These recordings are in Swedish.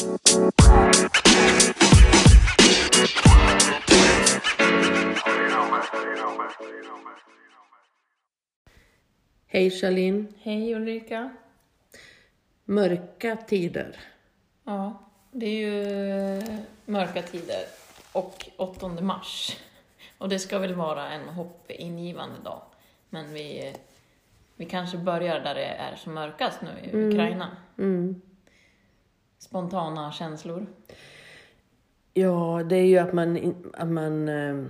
Hej Charlene. Hej Ulrika. Mörka tider. Ja, det är ju mörka tider och 8 mars. Och det ska väl vara en hoppingivande dag. Men vi, vi kanske börjar där det är som mörkast nu i Ukraina. Mm. Spontana känslor. Ja, det är ju att man, att man eh,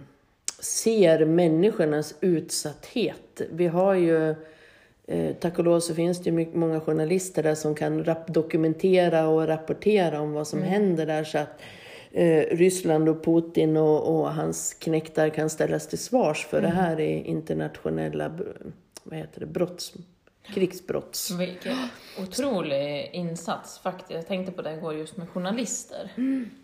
ser människornas utsatthet. Vi har ju, eh, tack och lov så finns det ju många journalister där som kan dokumentera och rapportera om vad som händer där så att eh, Ryssland och Putin och, och hans knektar kan ställas till svars för det här i internationella vad heter det, brotts, krigsbrotts... Vilken otrolig insats faktiskt. Jag tänkte på det igår just med journalister.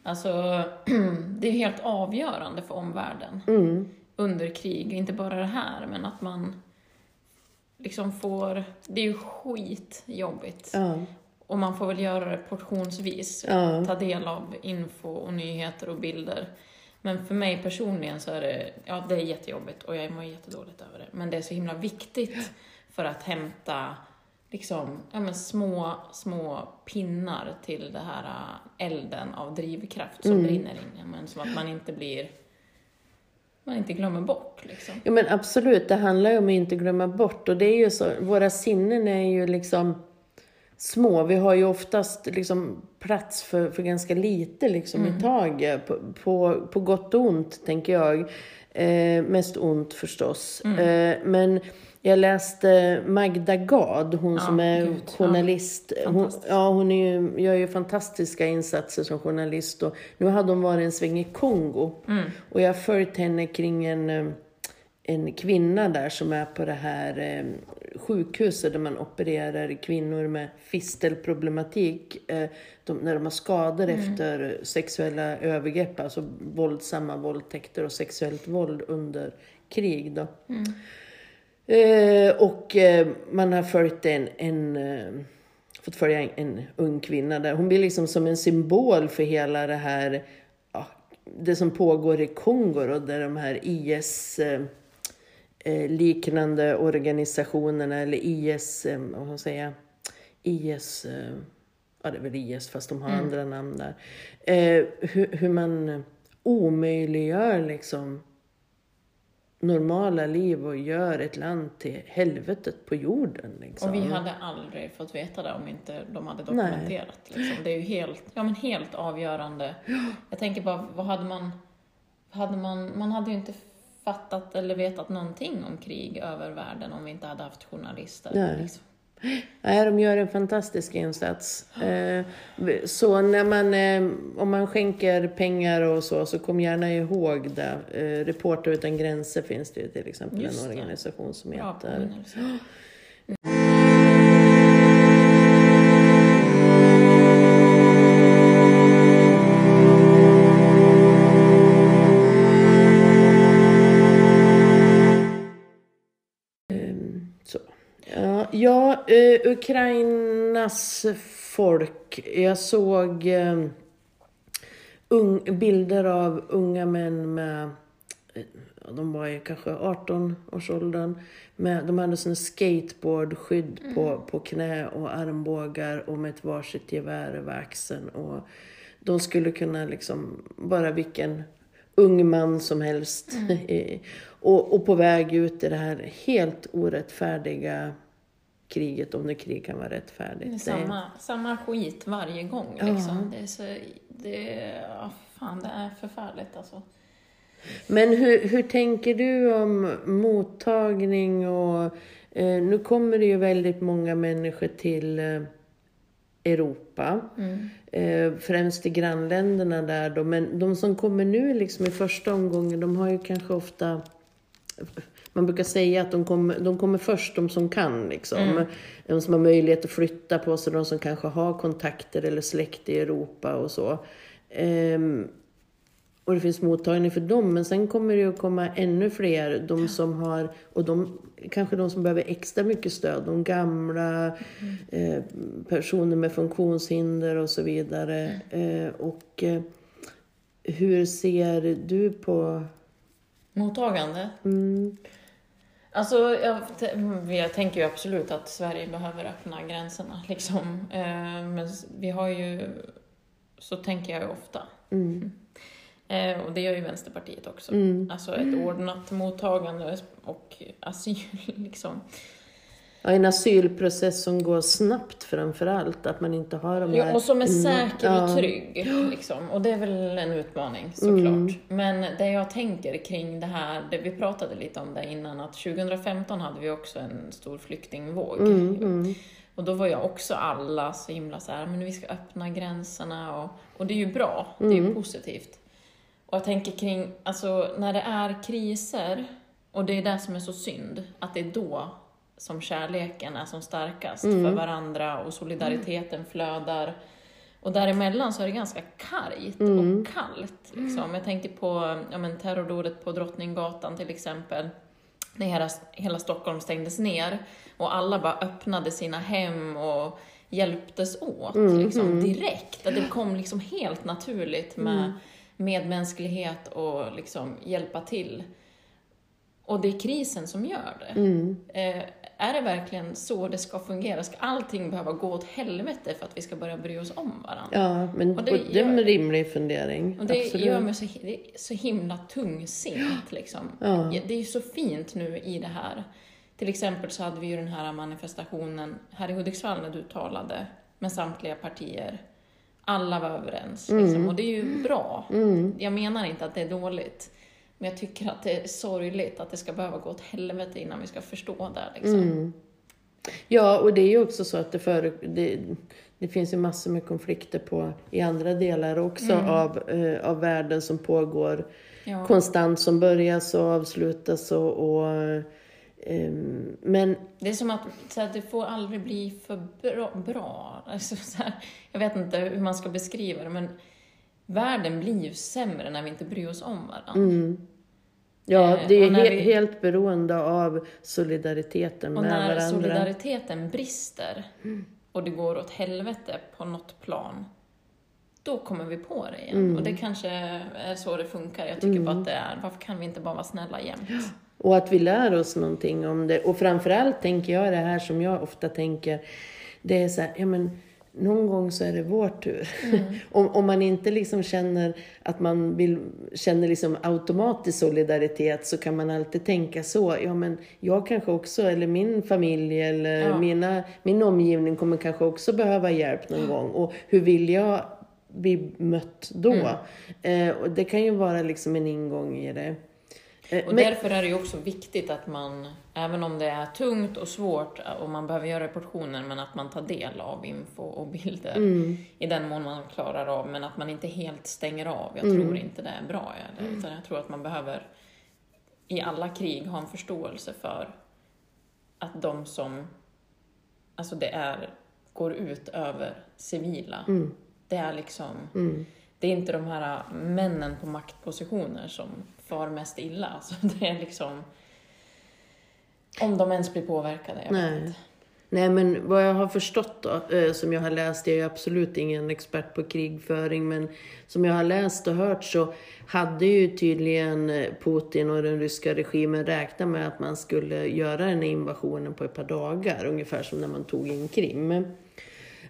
Alltså, det är helt avgörande för omvärlden Mm. under krig. Inte bara det här, men att man liksom får... Det är ju skitjobbigt. Ja, Och man får väl göra det portionsvis. Ja. Ta del av info och nyheter och bilder. Men för mig personligen så är det, ja det är jättejobbigt och jag mår jättedåligt över det. Men det är så himla viktigt för att hämta liksom, ja men små, små pinnar till det här äh, elden av drivkraft som brinner inne. Men som att man inte blir, man inte glömmer bort liksom. Ja men absolut, det handlar ju om att inte glömma bort. Och det är ju så, våra sinnen är ju liksom små. Vi har ju oftast liksom plats för, för ganska lite liksom i taget. På, på, på gott och ont, tänker jag. Eh, mest ont förstås. Eh, men jag läste Magda Gad, hon som är gud, ja. journalist. Hon, Fantastisk. ja, hon är ju, gör ju fantastiska insatser som journalist. Och nu hade hon varit en sväng i Kongo. Och jag har följt henne kring en, eh, en kvinna där som är på det här eh, sjukhuset där man opererar kvinnor med fistelproblematik. Eh, de, när de har skador efter sexuella övergrepp, alltså våldsamma våldtäkter och sexuellt våld under krig. Då. Eh, och eh, man har följt en, en eh, fått följa en, en ung kvinna där. Hon blir liksom som en symbol för hela det här, ja, det som pågår i Kongo då, där de här IS eh, eh, liknande organisationerna eller IS, eh, vad ska man säga, IS, eh, ja det är väl IS fast de har andra namn där. Eh, hur, hur man omöjliggör liksom normala liv och gör ett land till helvetet på jorden. Liksom. Och vi hade aldrig fått veta det om inte de hade dokumenterat. Liksom. Det är ju helt, ja, men helt avgörande. Jag tänker bara, vad hade man... Hade man, man hade ju inte fattat eller vetat någonting om krig över världen om vi inte hade haft journalister. Liksom. Nej, de gör en fantastisk insats. Eh, Så när man, eh, om man skänker pengar och så, så kom gärna ihåg det. Eh, Reporter utan gränser finns det ju till exempel Just en organisation som heter. Ja, eh, Ukrainas folk. Jag såg eh, ung, bilder av unga män med, eh, de var ju kanske 18-årsåldern, med, de hade sån skateboardskydd på, på knä och armbågar och med ett varsitt gevär över axeln. Och de skulle kunna liksom, bara vilken ung man som helst. i- och, och på väg ut i det här helt orättfärdiga kriget, om nu krig kan vara rättfärdigt. Det är samma, samma skit varje gång. Liksom. Det är så... Det, ja, fan, det är förfärligt alltså. Men hur, hur tänker du om mottagning och... Eh, nu kommer det ju väldigt många människor till eh, Europa. Eh, främst till grannländerna där då. Men de som kommer nu liksom i första omgången, de har ju kanske ofta... Man brukar säga att de kommer, de kommer först, de som kan. Liksom. De som har möjlighet att flytta på sig, de som kanske har kontakter eller släkt i Europa och så. Ehm, och det finns mottagning för dem, men sen kommer det att komma ännu fler, de som har, och de, kanske de som behöver extra mycket stöd, de gamla, eh, personer med funktionshinder och så vidare. Eh, och eh, hur ser du på... Mottagande? Mm, Alltså, jag, jag tänker ju absolut att Sverige behöver öppna gränserna, liksom. Eh, Men vi har ju... Så tänker jag ju ofta. mm, Eh, Och det gör ju Vänsterpartiet också. mm. Alltså ett ordnat mottagande och asyl, liksom. Ja, en asylprocess som går snabbt framför allt, att man inte har de här... Ja, och som är Mm, säker och trygg. Liksom. Och det är väl en utmaning såklart. Mm. Men det jag tänker kring det här, det vi pratade lite om det innan, att 2015 hade vi också en stor flyktingvåg. Mm, mm, Och då var jag också alla så himla så här, men vi ska öppna gränserna och, och det är ju bra, det är ju Mm. positivt. Och jag tänker kring, alltså när det är kriser, och det är det som är så synd, att det är då som kärleken är som starkast Mm. för varandra och solidariteten flödar. Och däremellan så är det ganska kargt Mm. och kallt. Liksom. Jag tänker på ja, men terrordådet på Drottninggatan till exempel. När hela, hela Stockholm stängdes ner och alla bara öppnade sina hem och hjälptes åt Mm, liksom, mm. direkt. Att det kom liksom helt naturligt med Mm. medmänsklighet och liksom hjälpa till. Och det är krisen som gör det. mm. Eh, är det verkligen så det ska fungera? Ska allting behöva gå åt helvete för att vi ska börja bry oss om varandra? Ja, men Och det det, det är en rimlig fundering. Och det Absolut. gör mig så, så himla tungsint. Liksom. Ja. Det är ju så fint nu i det här. Till exempel så hade vi ju den här manifestationen här i Hudiksvall när du talade med samtliga partier. Alla var överens. Liksom. Och det är ju bra. Mm. Jag menar inte att det är dåligt. Men jag tycker att det är sorgligt att det ska behöva gå åt helvete innan vi ska förstå det. Liksom. Mm. Ja, och det är ju också så att det, för, det, det finns ju massor med konflikter på, i andra delar också Mm. av, eh, av världen som pågår Ja. konstant, som börjas och avslutas. Och, och, ehm, men Det är som att så här, det får aldrig bli för bra. bra. Alltså, så här, jag vet inte hur man ska beskriva det, men världen blir ju sämre när vi inte bryr oss om varandra. mm, ja, Eh, det är och när he, vi- helt beroende av solidariteten Och med när varandra. solidariteten brister och det går åt helvete på något plan, då kommer vi på det igen. Mm. Och det kanske är så det funkar. Jag tycker bara att det är, varför kan vi inte bara vara snälla jämt? Och att vi lär oss någonting om det. Och framförallt tänker jag det här som jag ofta tänker. Det är så här, ja men någon gång så är det vår tur. om, om man inte liksom känner att man vill, känner liksom automatisk solidaritet så kan man alltid tänka så. Ja men jag kanske också, eller min familj eller Ja. mina, min omgivning kommer kanske också behöva hjälp någon gång. Och hur vill jag bli mött då? Eh, och det kan ju vara liksom en ingång i det. Eh, Och men- därför är det ju också viktigt att man, även om det är tungt och svårt och man behöver göra portioner, men att man tar del av info och bilder Mm. i den mån man klarar av, men att man inte helt stänger av. Jag Mm. tror inte det är bra. Eller, utan jag tror att man behöver i alla krig ha en förståelse för att de som, alltså det är, går ut över civila. Mm. Det är liksom, Mm. det är inte de här männen på maktpositioner som far mest illa. Alltså det är liksom... Om de ens blir påverkade, jag Nej. Nej, men vad jag har förstått då, eh, som jag har läst, jag är absolut ingen expert på krigföring, men som jag har läst och hört så hade ju tydligen Putin och den ryska regimen räknat med att man skulle göra den här invasionen på ett par dagar, ungefär som när man tog in Krim.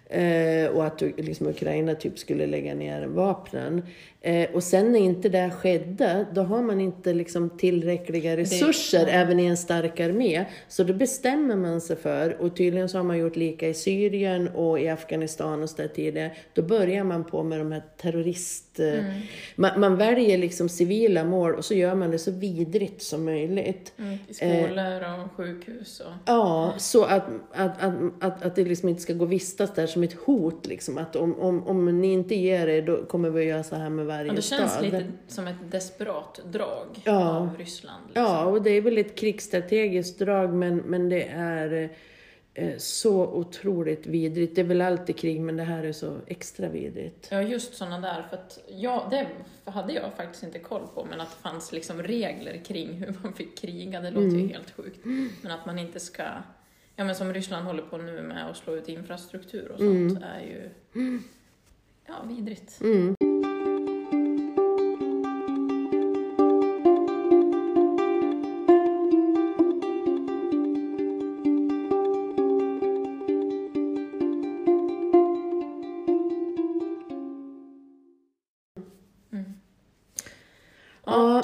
Eh, och att liksom, Ukraina typ skulle lägga ner vapnen. Eh, och sen när inte det skedde, då har man inte liksom tillräckliga resurser nej. även i en stark armé. Så då bestämmer man sig för, och tydligen så har man gjort lika i Syrien och i Afghanistan och så där tidigare. Då börjar man på med de här terrorist... eh, Man, man väljer liksom civila mål och så gör man det så vidrigt som möjligt. Mm, I skolor och sjukhus och... Ja, så att, att, att, att, att det liksom inte ska gå vistas där som ett hot. Liksom. Att om, om, om ni inte ger er, då kommer vi att göra så här med varje Ja, det känns stad. lite som ett desperat drag Ja. av Ryssland. Liksom. Ja, och det är väl ett krigsstrategiskt drag, men, men det är... eh, så otroligt vidrigt. Det är väl alltid krig, men det här är så extra vidrigt. Ja, just sådana där. För att, ja, det hade jag faktiskt inte koll på, men att det fanns liksom regler kring hur man fick kriga, det låter ju helt sjukt. Men att man inte ska, ja men som Ryssland håller på nu med att slå ut infrastruktur och sånt, är ju, ja, vidrigt. Mm.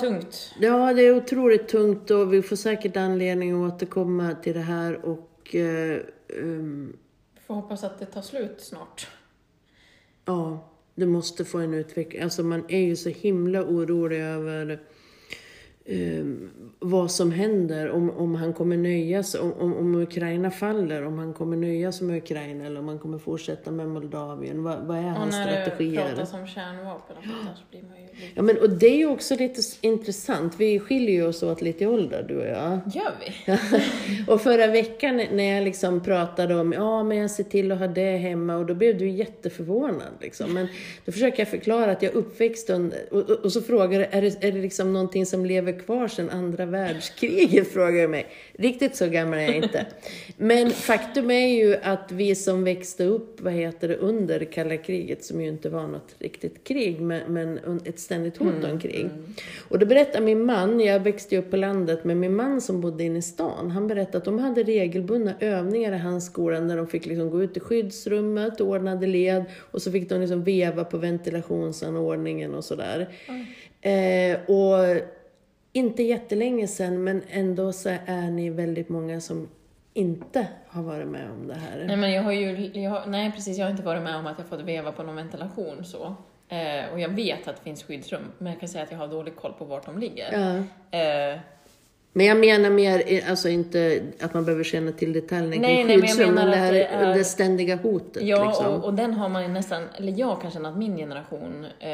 Tungt. Ja, det är otroligt tungt och vi får säkert anledning att återkomma till det här och eh, ehm, Får hoppas att det tar slut snart. ja, det måste få en utveckling. Alltså man är ju så himla orolig över ehm, vad som händer, om, om han kommer nöja sig, om, om, om Ukraina faller, om han kommer nöja sig med Ukraina eller om han kommer fortsätta med Moldavien. Vad, vad är Och hans när det strategier? pratas om kärnvapen och sånt så blir man ju lite... Ja, men, och det är ju också lite intressant. Vi skiljer ju oss åt lite i ålder, du och jag. Gör vi? och förra veckan när jag liksom pratade om, ja men jag ser till att ha det hemma och då blev du jätteförvånad liksom. Men då försöker jag förklara att jag uppväxt under, och, och, och så frågar du, är det, är det liksom någonting som lever kvar sedan andra världskriget? Frågar jag mig. Riktigt så gammal är jag inte. Men faktum är ju att vi som växte upp, vad heter det, under kalla kriget, som ju inte var något riktigt krig, men, ett ständigt hot om krig. Och då berättar min man, jag växte upp på landet, men min man som bodde inne i stan, han berättade att de hade regelbundna övningar i hans skolan där de fick liksom gå ut i skyddsrummet, ordnade led och så fick de liksom veva på ventilationsanordningen och sådär. Eh, och inte jättelänge sedan, men ändå så är ni väldigt många som inte har varit med om det här. Nej, men jag har ju, jag har, nej precis, jag har inte varit med om att jag fått veva på någon ventilation så. Eh, och jag vet att det finns skyddsrum, men jag kan säga att jag har dålig koll på vart de ligger. Ja. Eh, Men jag menar mer, alltså inte att man behöver känna till detaljerna Nej, kring men skyddsrum, men menar det här det är- det ständiga hotet. ja, liksom. och, och den har man ju nästan, eller jag kan känna att min generation eh,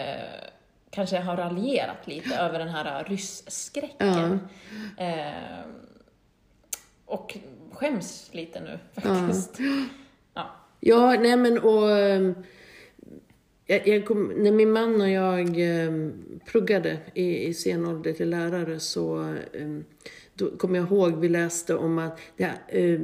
kanske har raljerat lite över den här rysskräcken. Eh, och skäms lite nu faktiskt. Ja. Ja, nej men och... ehm, Jag, jag kom, när min man och jag eh, pluggade i, i sen ålder till lärare så eh, då kom jag ihåg vi läste om att det, eh,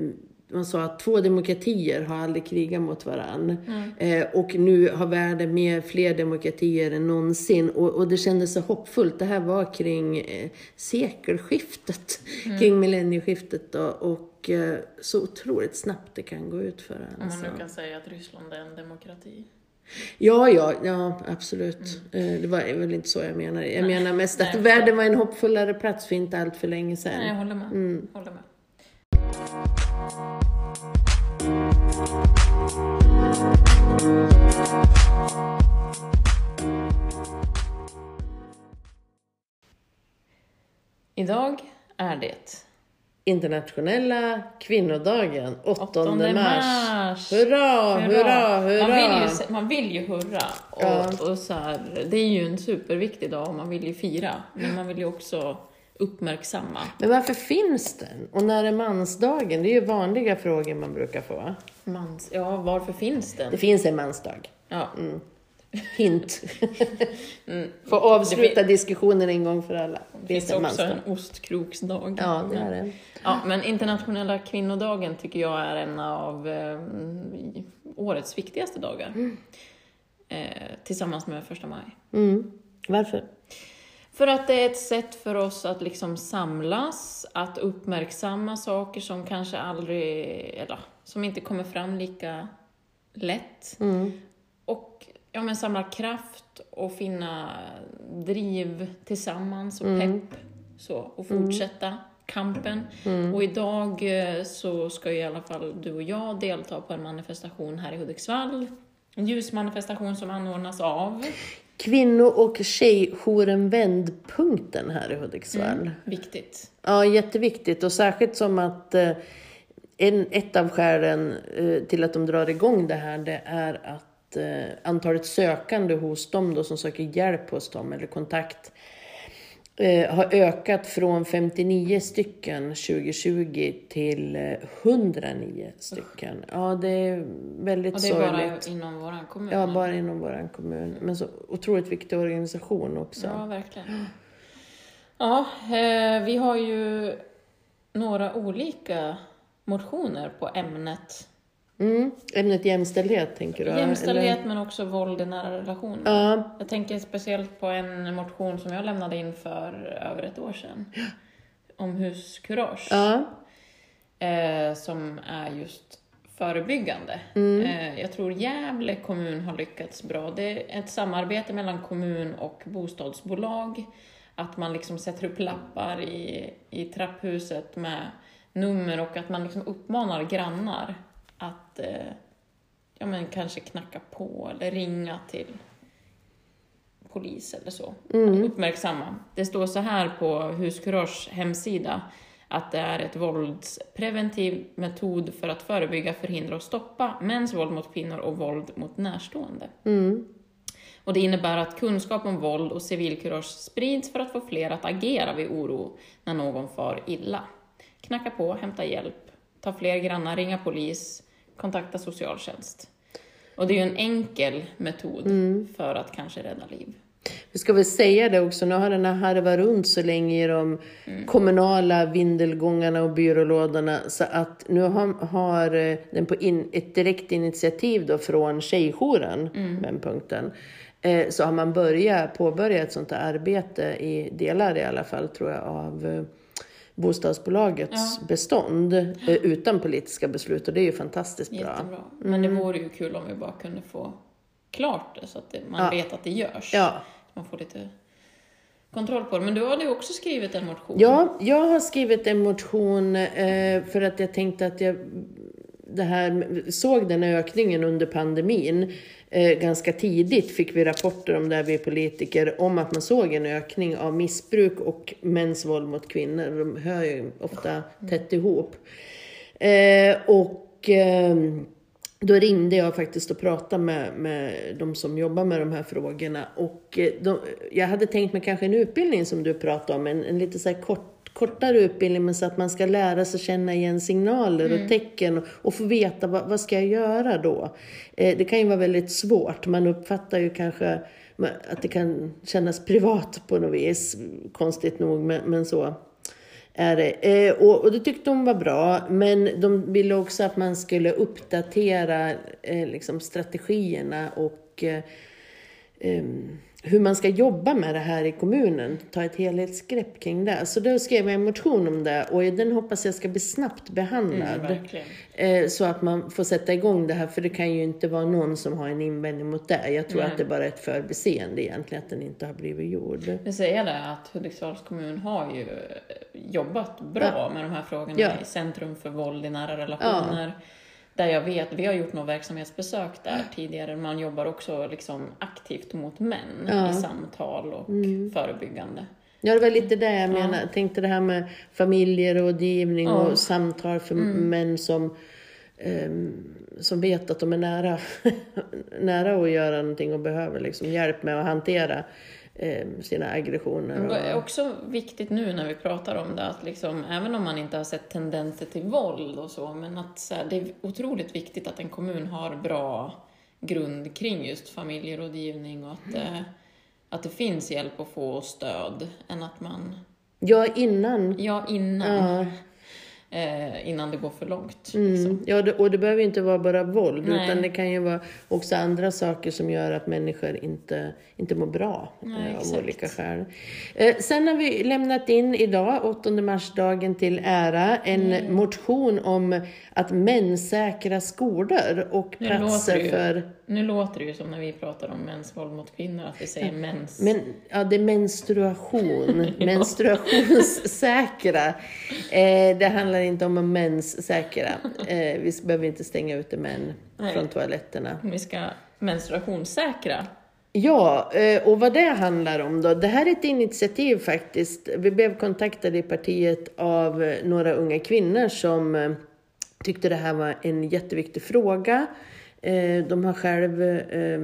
man sa att två demokratier har aldrig krigat mot varann. Eh, och nu har världen mer, fler demokratier än någonsin. Och, och det kändes så hoppfullt. Det här var kring eh, sekelskiftet, kring millennieskiftet. Då, och eh, så otroligt snabbt det kan gå ut för Om alltså. man nu kan säga att Ryssland är en demokrati. Ja, ja, ja absolut. Eh, Det var väl inte så jag menade. Jag menar mest att Nej, världen var en hoppfullare plats för inte allt för länge sedan. Nej, jag håller med. Mm. Håller med. Idag är det Internationella kvinnodagen, 8, 8 mars. mars. Hurra, hurra, hurra! Man, vill ju, man vill ju hurra. Och, Ja. och så här, det är ju en superviktig dag och man vill ju fira. Men man vill ju också uppmärksamma. Men varför finns den? Och när är mansdagen? Det är ju vanliga frågor man brukar få. Mans, ja, varför finns den? Det finns en mansdag. Ja. Hint. Mm. Få avsluta diskussionen en gång för alla. Det finns en också en ostkroksdag. Ja, det är det. Ja, men internationella kvinnodagen tycker jag är en av eh, årets viktigaste dagar. Eh, tillsammans med första maj. Mm. Varför? För att det är ett sätt för oss att liksom samlas, att uppmärksamma saker som kanske aldrig, eller som inte kommer fram lika lätt. Mm. Och ja, men samla kraft och finna driv tillsammans och Mm. pepp så, och fortsätta kampen. Mm. Och idag eh, så ska ju i alla fall du och jag delta på en manifestation här i Hudiksvall. Ljusmanifestation som anordnas av, Kvinno och tjejjouren Vändpunkten här i Hudiksvall. viktigt, Ja, jätteviktigt och särskilt som att eh, en, ett av skälen eh, till att de drar igång det här det är att eh, antalet sökande hos dem då som söker hjälp hos dem eller kontakt har ökat från 59 stycken 2020 till eh, 109 stycken. Ja, det är väldigt Och det är bara sorgligt. inom våran kommun. Ja, bara inom vår kommun. Men så otroligt viktig organisation också. Ja, verkligen. Ja, eh, vi har ju några olika motioner på ämnet Mm. Ämnet jämställdhet tänker du? jämställdhet eller? men också våld i nära relationer. Ja, Jag tänker speciellt på en motion som jag lämnade in för över ett år sedan. Om huskurage. ja. Eh, som är just förebyggande. Mm. Eh, jag tror Gävle kommun har lyckats bra. Det är ett samarbete mellan kommun och bostadsbolag. Att man liksom sätter upp lappar i, i trapphuset med nummer och att man liksom uppmanar grannar att eh, ja, men kanske knacka på eller ringa till polis eller så. Mm. Uppmärksamma. Det står så här på Huskurage hemsida att det är ett våldspreventiv metod för att förebygga, förhindra och stoppa mäns våld mot kvinnor och våld mot närstående. Mm. Och det innebär att kunskap om våld och civilkurage sprids för att få fler att agera vid oro när någon far illa. Knacka på, hämta hjälp, ta fler grannar, ringa polis, kontakta socialtjänst. Och det är ju en enkel metod för att kanske rädda liv. Vi ska väl säga det också, nu har den här harvat runt så länge i de kommunala vindelgångarna och byrålådorna så att nu har, har eh, den på in, ett direkt initiativ då från Tjejjouren, den punkten, eh, så har man börjat, påbörjat ett sånt här arbete i delar i alla fall tror jag av bostadsbolagets bestånd eh, utan politiska beslut och det är ju fantastiskt bra. Jättebra. Men det vore ju kul om vi bara kunde få klart det så att det, man Ja. vet att det görs. Ja. Man får lite kontroll på det. Men du hade ju också skrivit en motion. Ja, jag har skrivit en motion eh, för att jag tänkte att jag det här, såg den här ökningen under pandemin. Eh, ganska tidigt fick vi rapporter om det här, vi politiker, om att man såg en ökning av missbruk och mäns våld mot kvinnor. De hör ju ofta tätt ihop. Eh, och ehm, då ringde jag faktiskt och pratade med, med de som jobbar med de här frågorna. Och eh, de, jag hade tänkt mig kanske en utbildning som du pratade om, en, en lite så här kort, kortare utbildning, men så att man ska lära sig känna igen signaler och tecken och, och få veta vad, vad ska jag göra då. Eh, det kan ju vara väldigt svårt, man uppfattar ju kanske att det kan kännas privat på något vis, konstigt nog, men, men så är det. Eh, och, och det tyckte de var bra, men de ville också att man skulle uppdatera eh, liksom strategierna och eh, em, hur man ska jobba med det här i kommunen. Ta ett helhetsgrepp kring det. Så då skrev jag en motion om det och den hoppas jag ska bli snabbt behandlad. Mm. Eh, Så att man får sätta igång det här, för det kan ju inte vara någon som har en invändning mot det. Jag tror Nej. att det bara är ett förbiseende egentligen, att den inte har blivit gjord. Jag säger det att Hudiksvalls kommun har ju jobbat bra med de här frågorna Ja. i Centrum för våld i nära relationer. Där jag vet, vi har gjort några verksamhetsbesök där tidigare, man jobbar också liksom aktivt mot män Ja. i samtal och förebyggande. Ja, det var lite det jag menade. Jag tänkte det här med familjerådgivning Ja. och samtal för män som, ehm, som vet att de är nära, nära att göra någonting och behöver liksom hjälp med att hantera sina aggressioner. Men det är Och, också viktigt nu när vi pratar om det att liksom, även om man inte har sett tendenser till våld och så, men att så här, det är otroligt viktigt att en kommun har bra grund kring just familjerådgivning och att, eh, att det finns hjälp att få och stöd än att man, ja, innan. ja innan, Ja. Eh, innan det går för långt. Mm. Liksom. Ja, det, och det behöver inte vara bara våld, Nej. utan det kan ju vara också andra saker som gör att människor inte, inte mår bra Nej, eh, av olika skäl. Eh, sen har vi lämnat in idag, 8 mars-dagen till ära, en Mm. motion om att menssäkra skolor och Nu platser ju- för... Nu låter det ju som när vi pratar om mäns våld mot kvinnor, att vi säger mens. Men, ja, det är menstruation. Menstruationssäkra. Eh, det handlar inte om att menssäkra. Eh, vi behöver inte stänga ute män Nej. från toaletterna. vi ska menstruationssäkra. Ja, eh, och vad det handlar om då? Det här är ett initiativ faktiskt. Vi blev kontaktade i partiet av eh, några unga kvinnor som eh, tyckte det här var en jätteviktig fråga. Eh, De har själv eh,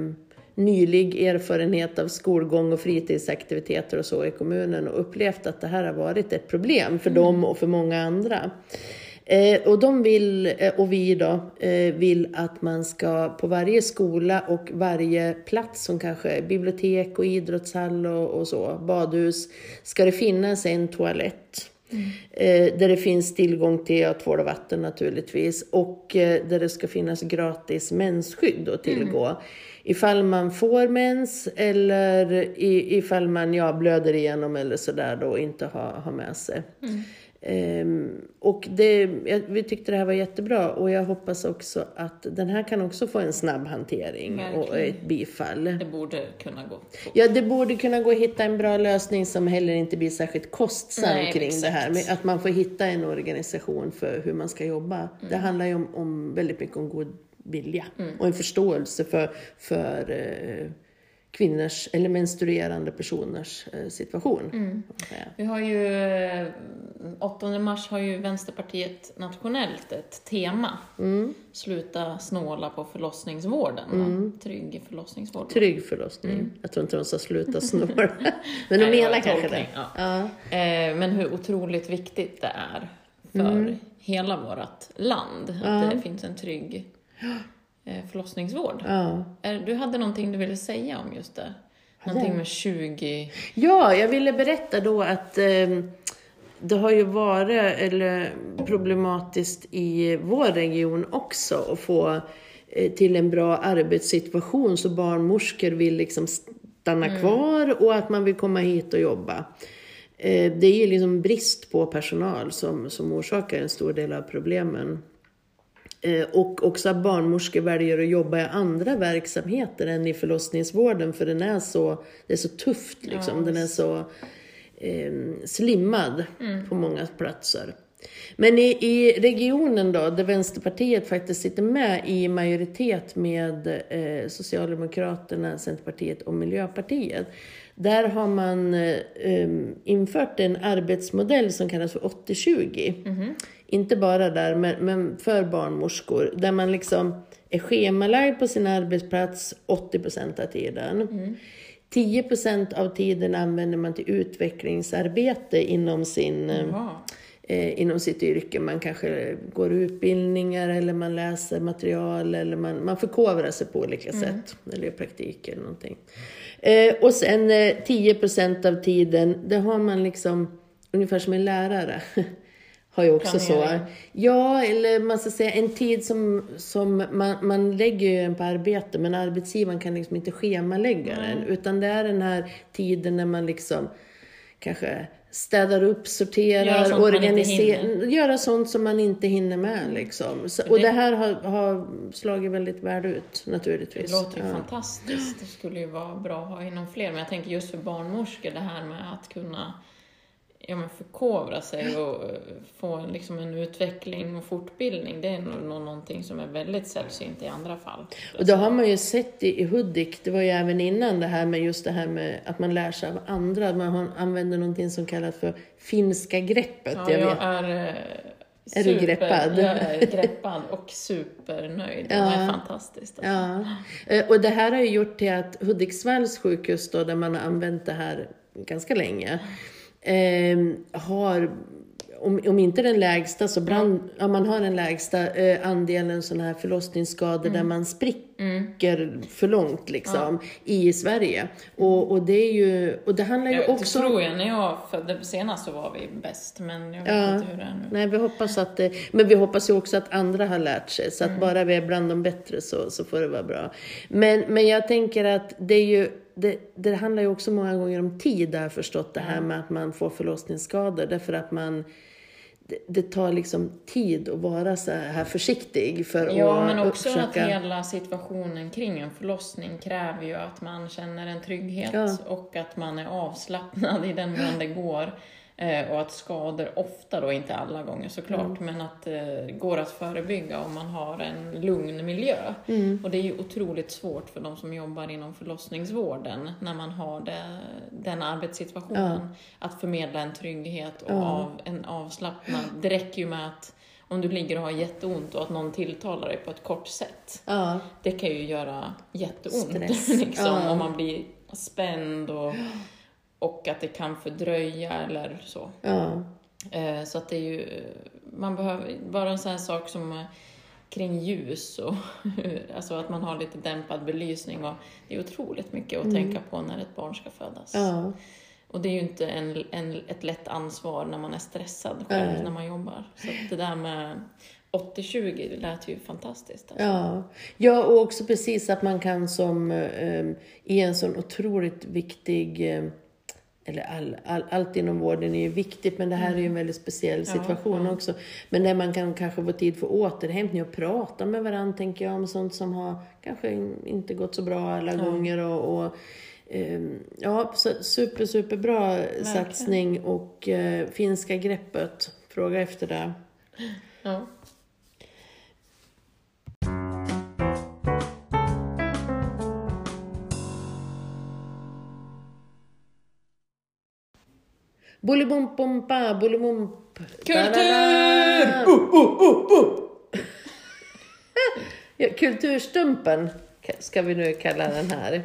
nylig erfarenhet av skolgång och fritidsaktiviteter och så i kommunen och upplevt att det här har varit ett problem för dem och för många andra. Eh, och de vill, eh, och vi då, eh, vill att man ska på varje skola och varje plats som kanske är bibliotek och idrottshall och, och så, badhus, ska det finnas en toalett. Eh, där det finns tillgång till ja, tvål och vatten naturligtvis och eh, där det ska finnas gratis mensskydd att tillgå. Ifall man får mens eller ifall man ja, blöder igenom eller sådär då och inte har, har med sig. Ehm, och det, jag, vi tyckte det här var jättebra och jag hoppas också att den här kan också få en snabb hantering och Verkligen. ett bifall. Det borde kunna gå. Ja, det borde kunna gå att hitta en bra lösning som heller inte blir särskilt kostsam Nej, kring exakt. det här. Men att man får hitta en organisation för hur man ska jobba. Det handlar ju om, om väldigt mycket om god vilja och en förståelse för, för eh, kvinnors eller menstruerande personers eh, situation. säga. Vi har ju, eh, 8 mars har ju Vänsterpartiet nationellt ett tema. Sluta snåla på förlossningsvården. va? Trygg förlossningsvård. Trygg förlossning. Jag tror inte de sa sluta snåla. Men de menar en kanske det. ja. Ja. Eh, Men hur otroligt viktigt det är för hela vårt land. Att det finns en trygg eh, förlossningsvård. Ja. Du hade någonting du ville säga om just det? Någonting med 20... Ja, jag ville berätta då att eh, det har ju varit eller, problematiskt i vår region också att få eh, till en bra arbetssituation så barnmorskor vill liksom stanna kvar och att man vill komma hit och jobba. Eh, det är ju liksom brist på personal som, som orsakar en stor del av problemen. Eh, Och också att barnmorskor väljer att jobba i andra verksamheter än i förlossningsvården för den är så, det är så tufft liksom. Ja, den är så eh, slimmad på många platser. Men i, i regionen då, där Vänsterpartiet faktiskt sitter med i majoritet med eh, Socialdemokraterna, Centerpartiet och Miljöpartiet. Där har man eh, em, infört en arbetsmodell som kallas för 80-20. Inte bara där, men, men för barnmorskor. Där man liksom är schemalagd på sin arbetsplats 80% av tiden. 10% av tiden använder man till utvecklingsarbete inom sin eh, inom sitt yrke. Man kanske går utbildningar eller man läser material eller man, man förkovrar sig på olika sätt. Eller gör praktik eller någonting. Eh, och sen eh, 10% av tiden, det har man liksom ungefär som en lärare. har ju också så. Planering. Ja, eller man ska säga en tid som, som man, man lägger ju en på arbete men arbetsgivaren kan liksom inte schemalägga den. Utan det är den här tiden när man liksom kanske städar upp, sorterar, organiserar, göra sånt som man inte hinner med liksom. Så, och det- det här har, har slagit väldigt väl ut naturligtvis. Det låter ju Ja. fantastiskt. Det skulle ju vara bra att ha inom fler. Men jag tänker just för barnmorskor, det här med att kunna ja, men förkovra sig och eh, få en, liksom en utveckling och fortbildning. Det är nog någonting som är väldigt sällsynt i andra fall. Och det har man ju sett i, i Hudik, det var ju även innan det här med just det här med att man lär sig av andra. Man har, använder någonting som kallas för finska greppet. Ja, jag jag är, eh, Är du greppad? Jag är greppad och supernöjd. Det var fantastiskt. Alltså. Ja. Eh, Och det här har ju gjort till att Hudiksvalls sjukhus då, där man har använt det här ganska länge, eh, har om, om inte den lägsta så bland, ja, man har den lägsta eh, andelen sådana här förlossningsskador där man spricker för långt liksom i Sverige. Och, och det är ju, och det handlar ju Jag också tror jag, när jag födde senast så var vi bäst, men jag vet Ja. inte hur det är nu. Nej, vi hoppas att det, men vi hoppas ju också att andra har lärt sig. Så att bara vi är bland de bättre så, så får det vara bra. Men, men jag tänker att det är ju, det, det handlar ju också många gånger om tid, har jag förstått, det här med att man får förlossningsskador. Därför att man, det, det tar liksom tid att vara så här försiktig för Ja, att men också försöka... att hela situationen kring en förlossning kräver ju att man känner en trygghet Ja. och att man är avslappnad i den mån det går. Eh, och att skador ofta då, inte alla gånger såklart, men att det eh, går att förebygga om man har en lugn miljö. Mm. Och det är ju otroligt svårt för de som jobbar inom förlossningsvården när man har det, den arbetssituationen. Att förmedla en trygghet och Ja. av, en avslappnad. Det räcker ju med att om du ligger och har jätteont och att någon tilltalar dig på ett kort sätt. Ja. Det kan ju göra jätteont Stress. liksom, Ja. om man blir spänd och, och att det kan fördröja eller så. Ja. Eh, Så att det är ju, man behöver, bara en sån här sak som eh, kring ljus och alltså att man har lite dämpad belysning och det är otroligt mycket att tänka på när ett barn ska födas. Mm. Ja. Och det är ju inte en, en, ett lätt ansvar när man är stressad själv Nej. när man jobbar. Så det där med 80-20 det lät ju fantastiskt. Alltså. Ja. ja, och också precis att man kan som eh, i en sån otroligt viktig eh, eller all, all, allt inom vården är ju viktigt, men det här är ju en väldigt speciell situation ja. också. Men där man kan kanske få tid för återhämtning och prata med varandra, tänker jag, om sånt som har kanske inte gått så bra alla gånger. Och, och, ehm, ja, super, superbra satsning och eh, finska greppet. Fråga efter det. Ja. Bolibom-pompa, bolibomp. Kultur! Uh, uh, uh, uh. ja, kulturstumpen ska vi nu kalla den här.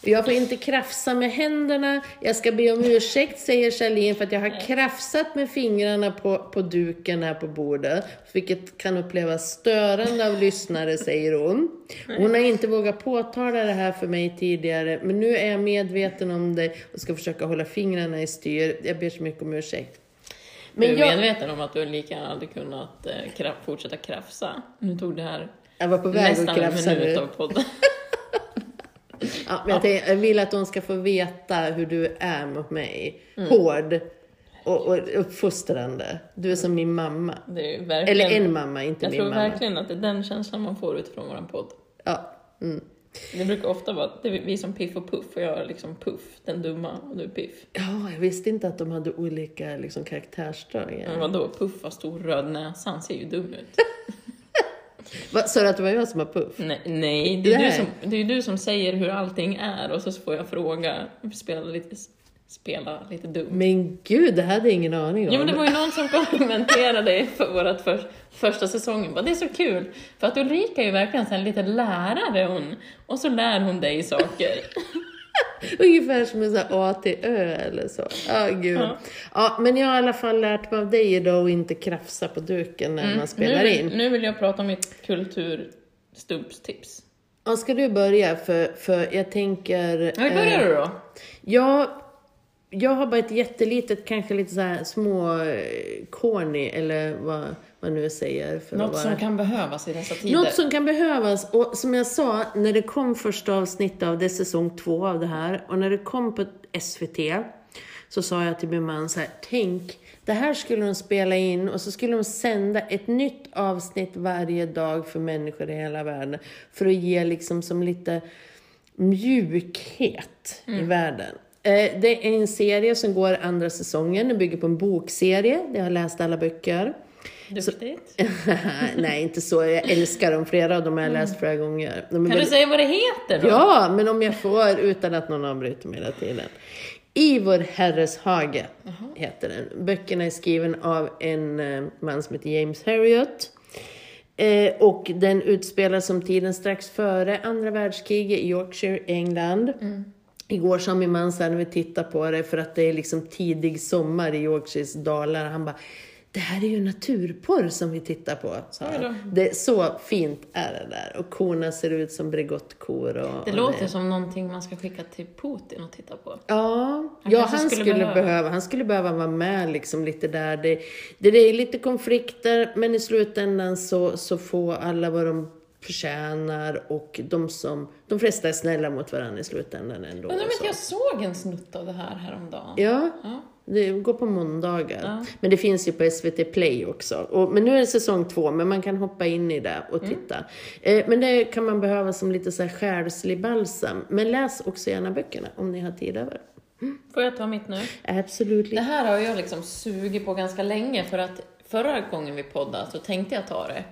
Jag får inte krafsa med händerna. Jag ska be om ursäkt, säger Charlene, för att jag har krafsat med fingrarna på, på duken här på bordet. Vilket kan upplevas störande av lyssnare, säger hon. Hon har inte vågat påtala det här för mig tidigare, men nu är jag medveten om det och ska försöka hålla fingrarna i styr. Jag ber så mycket om ursäkt. du är Men jag, medveten om att du lika gärna hade kunnat eh, fortsätta krafsa. Nu tog det här jag var på väg att nästan en krafsa minut nu. av podden. Ja, men jag, tänkte, jag vill att hon ska få veta hur du är mot mig. Mm. Hård och, och uppfostrande. Du är som min mamma. Eller en mamma, inte Jag min tror mamma. verkligen att det är den känslan man får utifrån vår podd. Ja. Mm. Det brukar ofta vara det är vi som Piff och Puff och jag är liksom Puff, den dumma, och du är Piff. ja, jag visste inte att de hade olika liksom, karaktärsdrag. Men vadå, Puff har stor röd näsa, han ser ju dum ut. Sa du att det var jag som var puff? Nej, nej det, är Nej. du som, det är du som säger hur allting är och så får jag fråga, spela lite, spela lite dum. Men gud, det hade jag ingen aning om. Ja men det var ju någon som kommenterade för vårt för, första säsongen, bara, det är så kul, för att Ulrika är ju verkligen en liten lärare hon, och så lär hon dig saker. Ungefär som en sån här A till Ö eller så. Ja, gud. Ja. Ja. men jag har i alla fall lärt mig av dig idag att inte krafsa på duken när man spelar nu, in. vill- nu vill jag prata om mitt kulturstubbstips. Ja, ska du börja? För, för jag tänker... Ja, börjar eh, du då? Ja, jag har bara ett jättelitet, kanske lite så här små eh, corny, eller vad man nu säger. För Något vara... som kan behövas i dessa tider. Något som kan behövas. Och som jag sa, när det kom första avsnittet av det, säsong två av det här, och när det kom på SVT, så sa jag till min man så här, tänk, det här skulle de spela in och så skulle de sända ett nytt avsnitt varje dag för människor i hela världen. För att ge liksom som lite mjukhet i världen. Eh, Det är en serie som går andra säsongen, den bygger på en bokserie, jag har läst alla böcker. Duktigt. Nej, inte så. Jag älskar dem. Flera av dem har jag läst flera gånger. Kan du väldigt- säga vad det heter då? Ja, men om jag får utan att någon avbryter mig hela tiden. I vår herres hage heter den. Böckerna är skriven av en eh, man som heter James Herriot. Eh, och den utspelar som tiden strax före andra världskriget i Yorkshire, England. Igår sa min man så här när vi tittade på det, för att det är liksom tidig sommar i Yorkshires dalar. Han bara, det här är ju naturporr som vi tittar på, han. Det är så fint är det där. Och korna ser ut som Bregottkor. Och, Det och låter som någonting man ska skicka till Putin och titta på. Ja, Han ja han skulle skulle, behöva. behöva. han skulle behöva vara med liksom lite där. Det, det, det är lite konflikter, men i slutändan så, så får alla vad de förtjänar och de, som, de flesta är snälla mot varandra i slutändan ändå. Men vet, så. jag såg en snutt av det här häromdagen. Ja, Ja. det går på måndagar. Ja. Men det finns ju på SVT Play också. Och, men nu är det säsong två, men man kan hoppa in i det och Mm. titta. Eh, men det kan man behöva som lite så här själslig balsam. Men läs också gärna böckerna om ni har tid över. Får jag ta mitt nu? Absolut. Det här har jag liksom sugit på ganska länge för att förra gången vi poddade så tänkte jag ta det.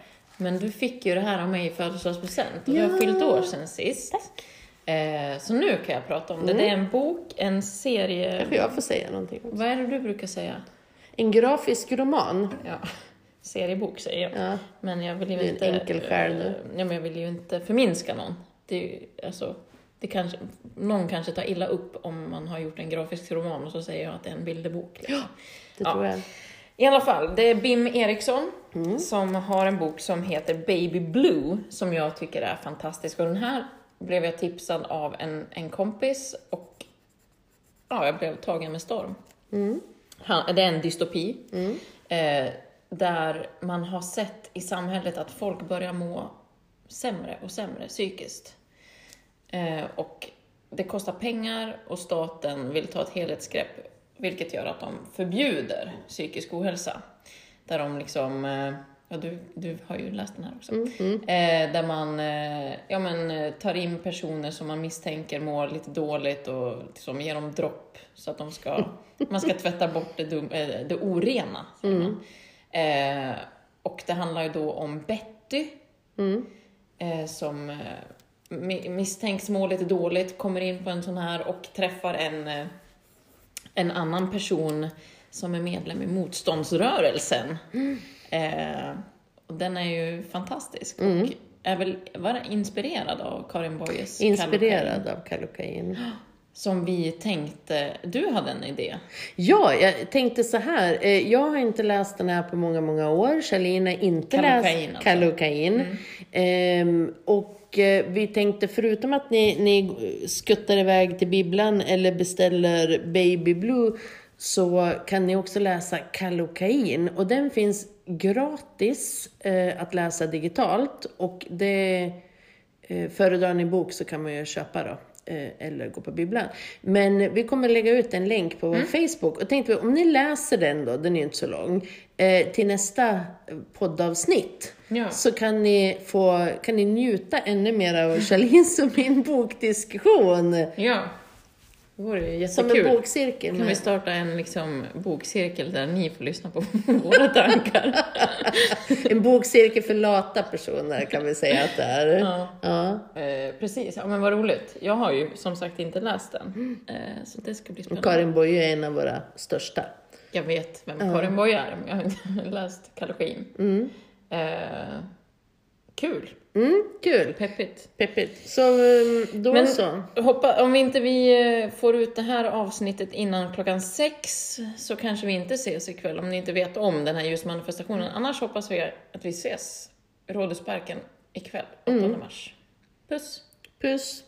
Men du fick ju det här av mig i födelsedagspresent och vi har Ja. fyllt år sen sist. Eh, så nu kan jag prata om det. Det är en bok, en serie... Kanske jag får säga någonting också. Vad är det du brukar säga? En grafisk roman. Ja. seriebok säger jag. Ja. Men jag vill ju är en inte... enkel själ nu. eh, Ja, men jag vill ju inte förminska någon. Det är ju, alltså, det kanske, någon kanske tar illa upp om man har gjort en grafisk roman och så säger jag att det är en bilderbok. Liksom. Det Ja. tror jag. I alla fall, det är Bim Eriksson Mm. som har en bok som heter Baby Blue som jag tycker är fantastisk. Och den här blev jag tipsad av en, en kompis och ja, jag blev tagen med storm. Mm. Han, det är en dystopi Mm. eh, där man har sett i samhället att folk börjar må sämre och sämre psykiskt. Eh, och det kostar pengar och staten vill ta ett helhetsgrepp, vilket gör att de förbjuder psykisk ohälsa. Där de liksom, eh, ja du, du har ju läst den här också. Mm. Mm. Eh, där man eh, ja, men, eh, tar in personer som man misstänker mår lite dåligt och liksom ger dem dropp så att de ska, man ska tvätta bort det, dum, eh, det orena. Eh, och det handlar ju då om Betty Mm. som mi- misstänks må lite dåligt, kommer in på en sån här och träffar en, en annan person som är medlem i motståndsrörelsen. Eh, och den är ju fantastisk och är väl var inspirerad av Karin Boyes Inspirerad Kallocain, av Kallocain. Som vi tänkte, du hade en idé. Ja, jag tänkte så här. eh, Jag har inte läst den här på många, många år. Charlene har inte Kallocain läst alltså. Kallocain. Ehm, och eh, vi tänkte, förutom att ni, ni skuttar iväg till bibblan eller beställer Baby Blue, så kan ni också läsa Kallocain. Och den finns gratis eh, att läsa digitalt. Och det eh, föredrar ni bok så kan man ju köpa då. Eh, eller gå på bibblan. Men vi kommer lägga ut en länk på vår Facebook. Och tänkte om ni läser den då, den är inte så lång, eh, till nästa poddavsnitt. Ja. Så kan ni, få, kan ni njuta ännu mer av Charlins och min bokdiskussion. Ja, det vore ju Som jättekul. en bokcirkel. Kan vi starta en liksom, bokcirkel där ni får lyssna på våra tankar? En bokcirkel för lata personer kan vi säga att det är. Ja. Ja. Eh, precis, ja men vad roligt. Jag har ju som sagt inte läst den. Eh, så det ska bli spännande. Karin Boye är en av våra största. Jag vet vem Karin Boye är, men jag har inte läst Kallocain. Mm. Eh, kul, Mm, kul. peppigt. Peppigt. Så um, då Men- så. Hoppa, om inte vi eh, får ut det här avsnittet innan klockan sex så kanske vi inte ses ikväll om ni inte vet om den här ljusmanifestationen. Annars hoppas vi att vi ses i Rådhusparken ikväll, 8 mars. Puss! Puss.